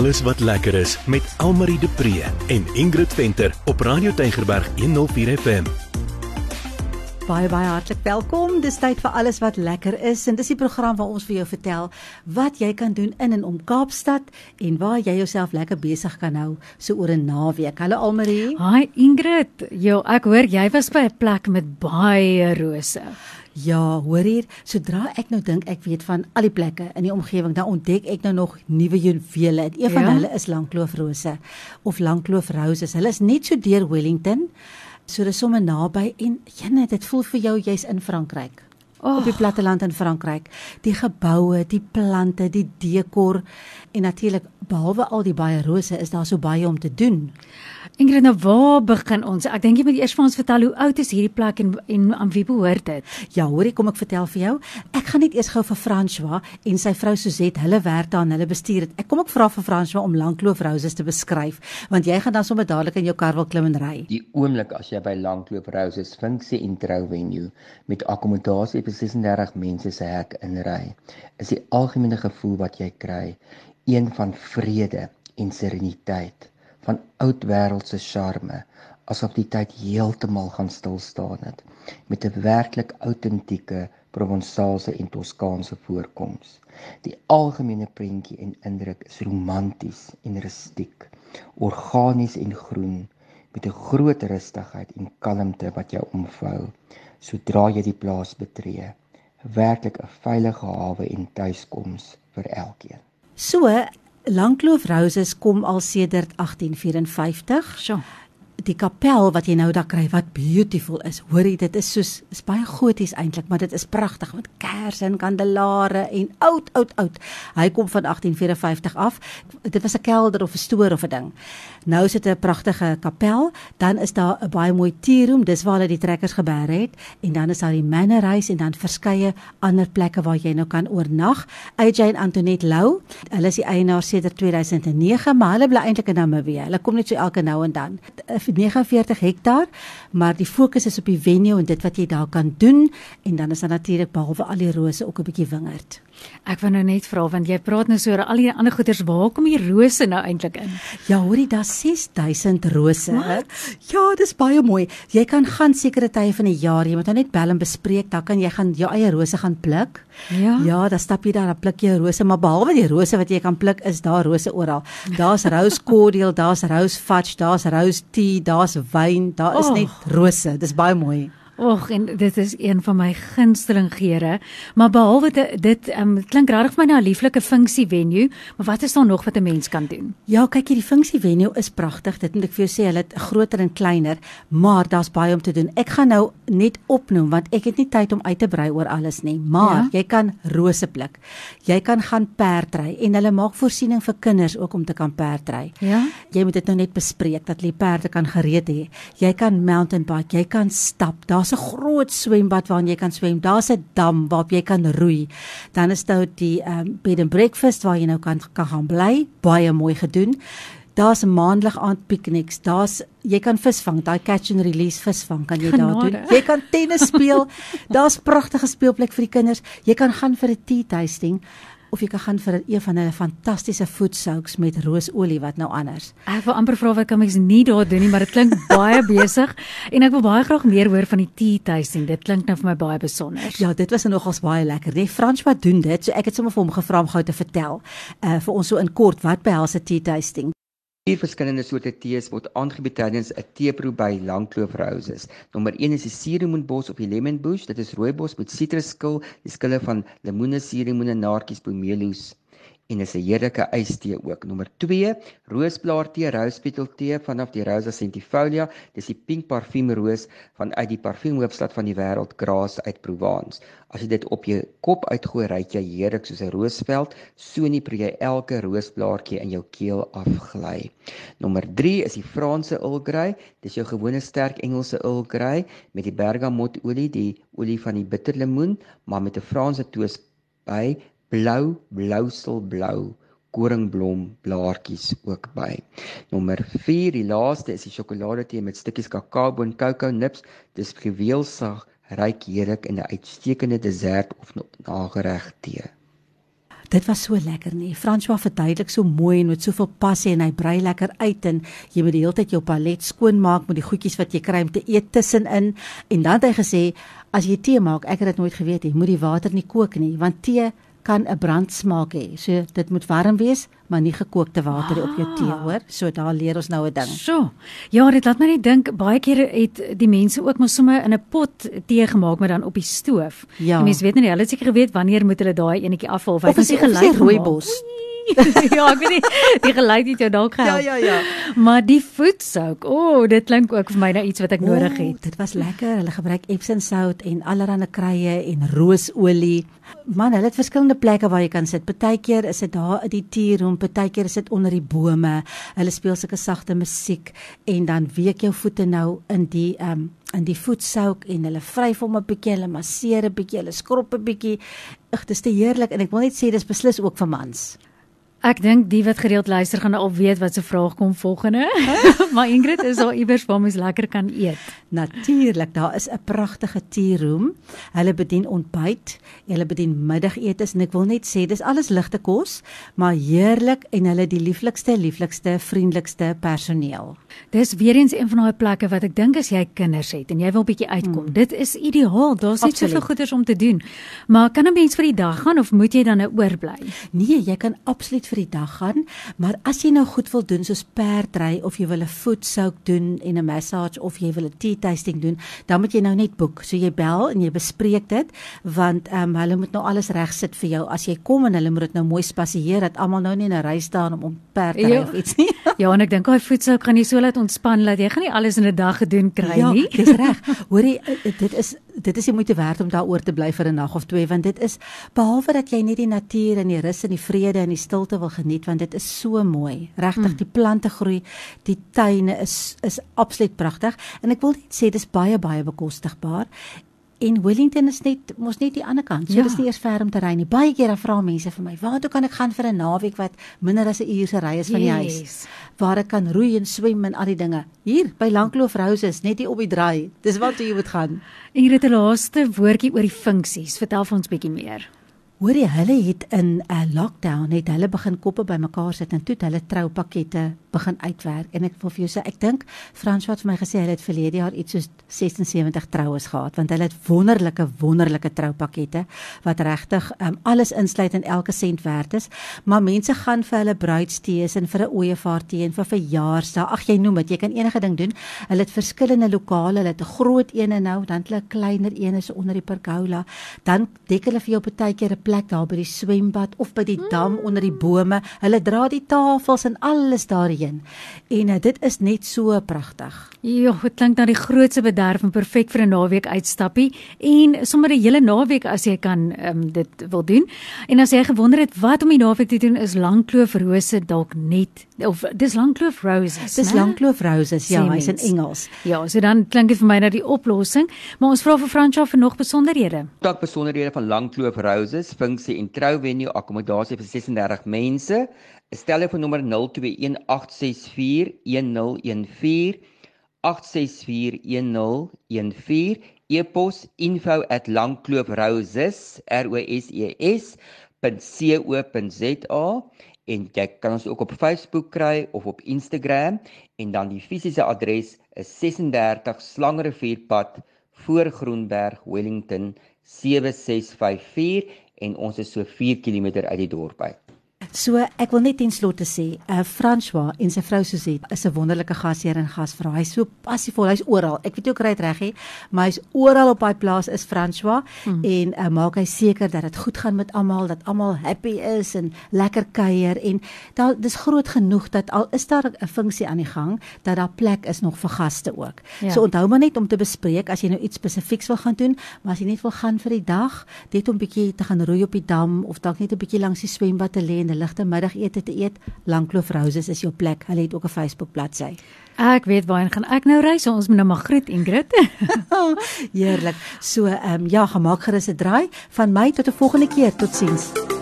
alles wat lekker is met Almarie de Pre en Ingrid Venter op Radio Tygerberg 104 FM. Baie baie hartlik welkom. Dis tyd vir alles wat lekker is en dis die program waar ons vir jou vertel wat jy kan doen in en om Kaapstad en waar jy jouself lekker besig kan hou so oor 'n naweek. Hallo Almarie. Hi Ingrid. Jo, ek hoor jy was by 'n plek met baie rose. Ja, hoor hier, sodra ek nou dink ek weet van al die plekke in die omgewing, dan ontdek ek nou nog nuwe juwele. En een van Ja? hulle is Langkloofrose of Langkloofroses. Hulle is net so deur Wellington. So dis sommer naby en jene, dit voel vir jou jy's in Frankryk. Oh. Op die platteland in Frankryk. Die geboue, die plante, die dekor en natuurlik behalwe al die baie rose is daar so baie om te doen. Ingrid, nou waar begin ons? Ek dink jy moet eers vir ons vertel hoe oud is hierdie plek en en aan wie behoort dit? Ja, hoorie, kom ek vertel vir jou. Ek gaan net eers gou vir François en sy vrou Suzette, hulle werk daar en hulle bestuur dit. Ek kom ek vra vir François om Langkloof Roses te beskryf, want jy gaan dan sommer dadelik in jou kar wil klim en ry. Die oomblik as jy by Langloop Roses Funksie Intro venue met akkommodasie 36 mense se hek inry, is die algemene gevoel wat jy kry een van vrede en sereniteit, van oud wêreldse charme, asof die tyd heeltemal gaan stil staan het met 'n werklik autentieke Provençaalse en Toskaanse voorkoms. Die algemene prentjie en indruk is romanties en rustiek, organies en groen met 'n groot rustigheid en kalmte wat jou omvou sodra jy die plaas betree. Werklik 'n veilige hawe en tuiskoms vir elkeen. So, Langkloof Roses kom al sedert 1854. Sjoe. Die kapel wat jy nou daar kry wat beautiful is. Hoorie, dit is soos is baie goties eintlik, maar dit is pragtig met kersse en kandelare en oud oud oud. Hy kom van 1854 af. Dit was 'n kelder of 'n stoor of 'n ding. Nou is dit 'n pragtige kapel, dan is daar 'n baie mooi teeroom, dis waar hulle die trekkers geberg het en dan is daar die mannerhuis en dan verskeie ander plekke waar jy nou kan oornag. AJ en Antoinette Lou, hulle is die eienaar sedert 2009, maar hulle bly eintlik in Namibië. Hulle kom net so elke nou en dan. 49 hektaar, maar die fokus is op die venue en dit wat jy daar kan doen en dan is daar natuurlik behalwe al die rose ook 'n bietjie wingerd. Ek wou nou net vra want jy praat nou so oor al die ander goeders, waar kom die rose nou eintlik in? Ja, hoorie, daar's 6000 rose. Wat? Ja, dis baie mooi. Jy kan gaan sekere tye van die jaar, jy moet nou net bel en bespreek, dan kan jy gaan jou eie rose gaan pluk. Ja. Ja, dan stap jy daar, dan pluk jy rose, maar behalwe die rose wat jy kan pluk, is daar rose oral. Daar's rose cordial, daar's rose fudge, daar's rose tea, daar's wyn, daar is Oh. net rose. Dis baie mooi. Och, en dit is een van my gunsteling geure, maar behalwe dit, dit um, klink regtig vir my na 'n lieflike funksie venue, maar wat is daar nog wat 'n mens kan doen? Ja, kyk hierdie funksie venue is pragtig. Dit moet ek vir jou sê, hulle het groter en kleiner, maar daar's baie om te doen. Ek gaan nou net opnoem want ek het nie tyd om uit te brei oor alles nie, maar Ja? jy kan rose pluk. Jy kan gaan perdry en hulle maak voorsiening vir kinders ook om te kan perdry. Ja? Jy moet dit nou net bespreek dat die perde kan gereed hê. Jy kan mountain bike, jy kan stap. Daar's 'n groot swembad waarin jy kan swem. Daar's 'n dam waarop jy kan roei. Dan is daar die um, bed and breakfast waar jy nou kan kan gaan bly. Baie mooi gedoen. Daar's 'n maandelik aand pikniks. Daar's jy kan visvang, daai catch and release visvang kan jy daar doen. Jy kan tennis speel. Daar's pragtige speelplek vir die kinders. Jy kan gaan vir 'n tea tasting of jy kan gaan vir een van hulle fantastiese food soaks met roosolie wat nou anders. Ek wil amper vra wat kan mens nie daar doen nie, maar dit klink baie besig en ek wil baie graag meer hoor van die tea tasting. Dit klink nou vir my baie besonder. Ja, dit was nogals baie lekker. Nee, Frans wat doen dit. So ek het sommer vir hom gevra om gou te vertel uh vir ons so in kort wat behels 'n tea tasting. Vier verskillende soorte tees word aangebied tydens 'n teeproe by Langkloof Roses. Nommer 1 is die suurlemoenbos of die lemon bush. Dit is rooibos met sitrusskil, die skille van lemoene, suurlemoene, naartjies, pomeloes en is 'n heerlike ystee ook. Nommer 2, roosblaartee, rouspeteltee vanaf die Rosa centifolia. Dis die pink parfuumroos vanuit die parfuumhoofstad van die wêreld, Grasse uit Provence. As jy dit op jou kop uitgooi, ruik jy heerlik soos 'n roosveld. So nie proe jy elke roosblaartjie in jou keel afgly. Nommer 3 is die Franse Earl Grey. Dis jou gewone sterk Engelse Earl Grey met die bergamotolie, die olie van die bitterlemoen, maar met 'n Franse twist by blou, blouselblou koringblom blaartjies ook by. Nommer 4, die laaste is die sjokoladetee met stukkies kakao en cocoa nips. Dis geweelsag, ryk heerlik in 'n uitstekende dessert of nagereg tee. Dit was so lekker nie. François verduidelik so mooi en met soveel passie en hy brei lekker uit en jy moet die hele tyd jou palet skoonmaak met die goedjies wat jy kry om te eet tussenin. En dan het hy gesê as jy tee maak, ek het dit nooit geweet nie, moet die water nie kook nie, want tee kan 'n brandsmaak hê. So dit moet warm wees, maar nie gekookte water ah. op jou tee ah. hoor. So daar leer ons nou 'n ding. So. Ja, dit laat my net dink baie kere het die mense ook mos sommer in 'n pot tee gemaak maar dan op die stoof. Ja. Die mense weet nie, hulle het seker geweet wanneer moet hulle daai enetjie afval of hy het seker gelyk rooibos. ja, ek weet nie die geluid het jou dalk gehelp. Ja, ja, ja. Maar die voetsouk, o, oh, dit klink ook vir my nou iets wat ek oh, nodig het. Dit was lekker. Hulle gebruik Epsom sout en allerlei kruie en roosolie. Man, hulle het verskillende plekke waar jy kan sit. Partykeer is dit daar in die tierroom, partykeer is dit onder die bome. Hulle speel sulke sagte musiek en dan week jou voete nou in die ehm um, in die voetsouk en hulle vryf hom 'n bietjie, hulle masseer 'n bietjie, hulle skrob 'n bietjie. Ag, dis te heerlik en ek wil net sê dis beslis ook vir mans. Ek dink die wat gereeld luister gaan al weet wat se vraag kom volgende. maar Ingrid is daar iewers waar mens lekker kan eet. Natuurlik, daar is 'n pragtige teeroom. Hulle bedien ontbyt, hulle bedien middagetes en ek wil net sê dis alles ligte kos, maar heerlik en hulle die lieflikste, lieflikste, vriendelikste personeel. Dis weer eens een van daai plekke wat ek dink as jy kinders het en jy wil bietjie uitkom. Hmm. Dit is ideaal. Daar's net soveel goeders om te doen. Maar kan 'n mens vir die dag gaan of moet jy dan nou oorbly? Nee, jy kan absoluut vir die dag gaan, maar as jy nou goed wil doen soos perdry of jy wil 'n voetsouk doen en 'n massage of jy wil 'n tea tasting doen, dan moet jy nou net boek. So jy bel en jy bespreek dit want ehm um, hulle moet nou alles regsit vir jou as jy kom en hulle moet dit nou mooi spasieer dat almal nou nie in 'n ry staan om om perdry ja. of iets nie. ja, en ek dink daai voetsouk gaan jy so laat ontspan dat jy gaan nie alles in 'n dag gedoen kry ja, nie. Ja, dis reg. Hoorie, eh, eh, dit is dit is jy moet werd om daaroor te bly vir 'n nag of twee want dit is behalwe dat jy net die natuur en die rus en die vrede en die stilte wil geniet want dit is so mooi. Regtig hmm. die plante groei, die tuine is is absoluut pragtig en ek wil net sê dis baie baie bekostigbaar En Wellington is net mos net die ander kant. So ja. dis nie eers ver om te ry nie. Baie kere vra mense vir my, "Waar toe kan ek gaan vir 'n naweek wat minder as 'n uur se ry is van die yes. huis?" Waar ek kan roei en swem en al die dinge. Hier by Langkloof Roses, net hier op die draai. Dis wat jy moet gaan. En hier het 'n laaste woordjie oor die funksies. Vertel vir ons bietjie meer. Hoorie, hulle het in 'n uh, lockdown net hulle begin koppe bymekaar sit en toe het hulle troupakkette begin uitwerk. En ek wil vir jou sê ek dink Frans wat vir my gesê hulle het verlede jaar iets soos 76 troues gehad want hulle het wonderlike wonderlike troupakkette wat regtig um, alles insluit en elke sent werd is. Maar mense gaan vir hulle bruidstees en vir 'n ooievaartjie en vir verjaarsdae ag jy noem dit jy kan enige ding doen. Hulle het verskillende lokale hulle het 'n groot een en nou dan hulle 'n kleiner een is onder die pergola. Dan dek hulle vir jou partykeer 'n plek daar by die swembad of by die dam mm. onder die bome hulle dra die tafels en alles daar heen. En uh, dit is net so pragtig. Ja, dit klink na die grootste bederf en perfek vir 'n naweek uitstappie en sommer 'n hele naweek as jy kan um, dit wil doen. En as jy gewonder het wat om die naweek te doen is Langkloof Rose dalk net of dis Langkloof Roses. Dis Langkloof Roses, ja, hy's in Engels. Ja, so dan klink dit vir my na die oplossing, maar ons vra vir Fransja vir nog besonderhede. Dalk besonderhede van Langkloof Roses, funksie en trouvenue akkommodasie vir 36 mense. Stel jou nommer 0218641014 8641014 e-pos info@langkloofroses.co.za en jy kan ons ook op Facebook kry of op Instagram en dan die fisiese adres is 36 Slangerivierpad voor Groenberg Wellington 7654 en ons is so 4 km uit die dorp uit. So ek wil net ten slotte sê, uh François en sy vrou Suzette is 'n wonderlike gasheer en gasvrou. Hy's so passievol, hy's oral. Ek weet jy kry dit reg hè, maar hy's oral op daai plaas is François hmm. en uh, maak hy seker dat dit goed gaan met almal, dat almal happy is en lekker kuier en daar dis groot genoeg dat al is daar 'n funksie aan die gang dat daar plek is nog vir gaste ook. Ja. So onthou maar net om te bespreek as jy nou iets spesifieks wil gaan doen, maar as jy net wil gaan vir die dag, net om bietjie te gaan roei op die dam of dalk net 'n bietjie langs die swembad te lê en ligte middagete te eet, Langkloof Roses is jou plek. Hulle het ook 'n Facebook bladsy. Ek weet waarheen gaan ek nou ry, so ons moet nou maar groet Ingrid. Heerlik. So ehm um, ja, gemaak gerus 'n draai van my tot 'n volgende keer. Totsiens.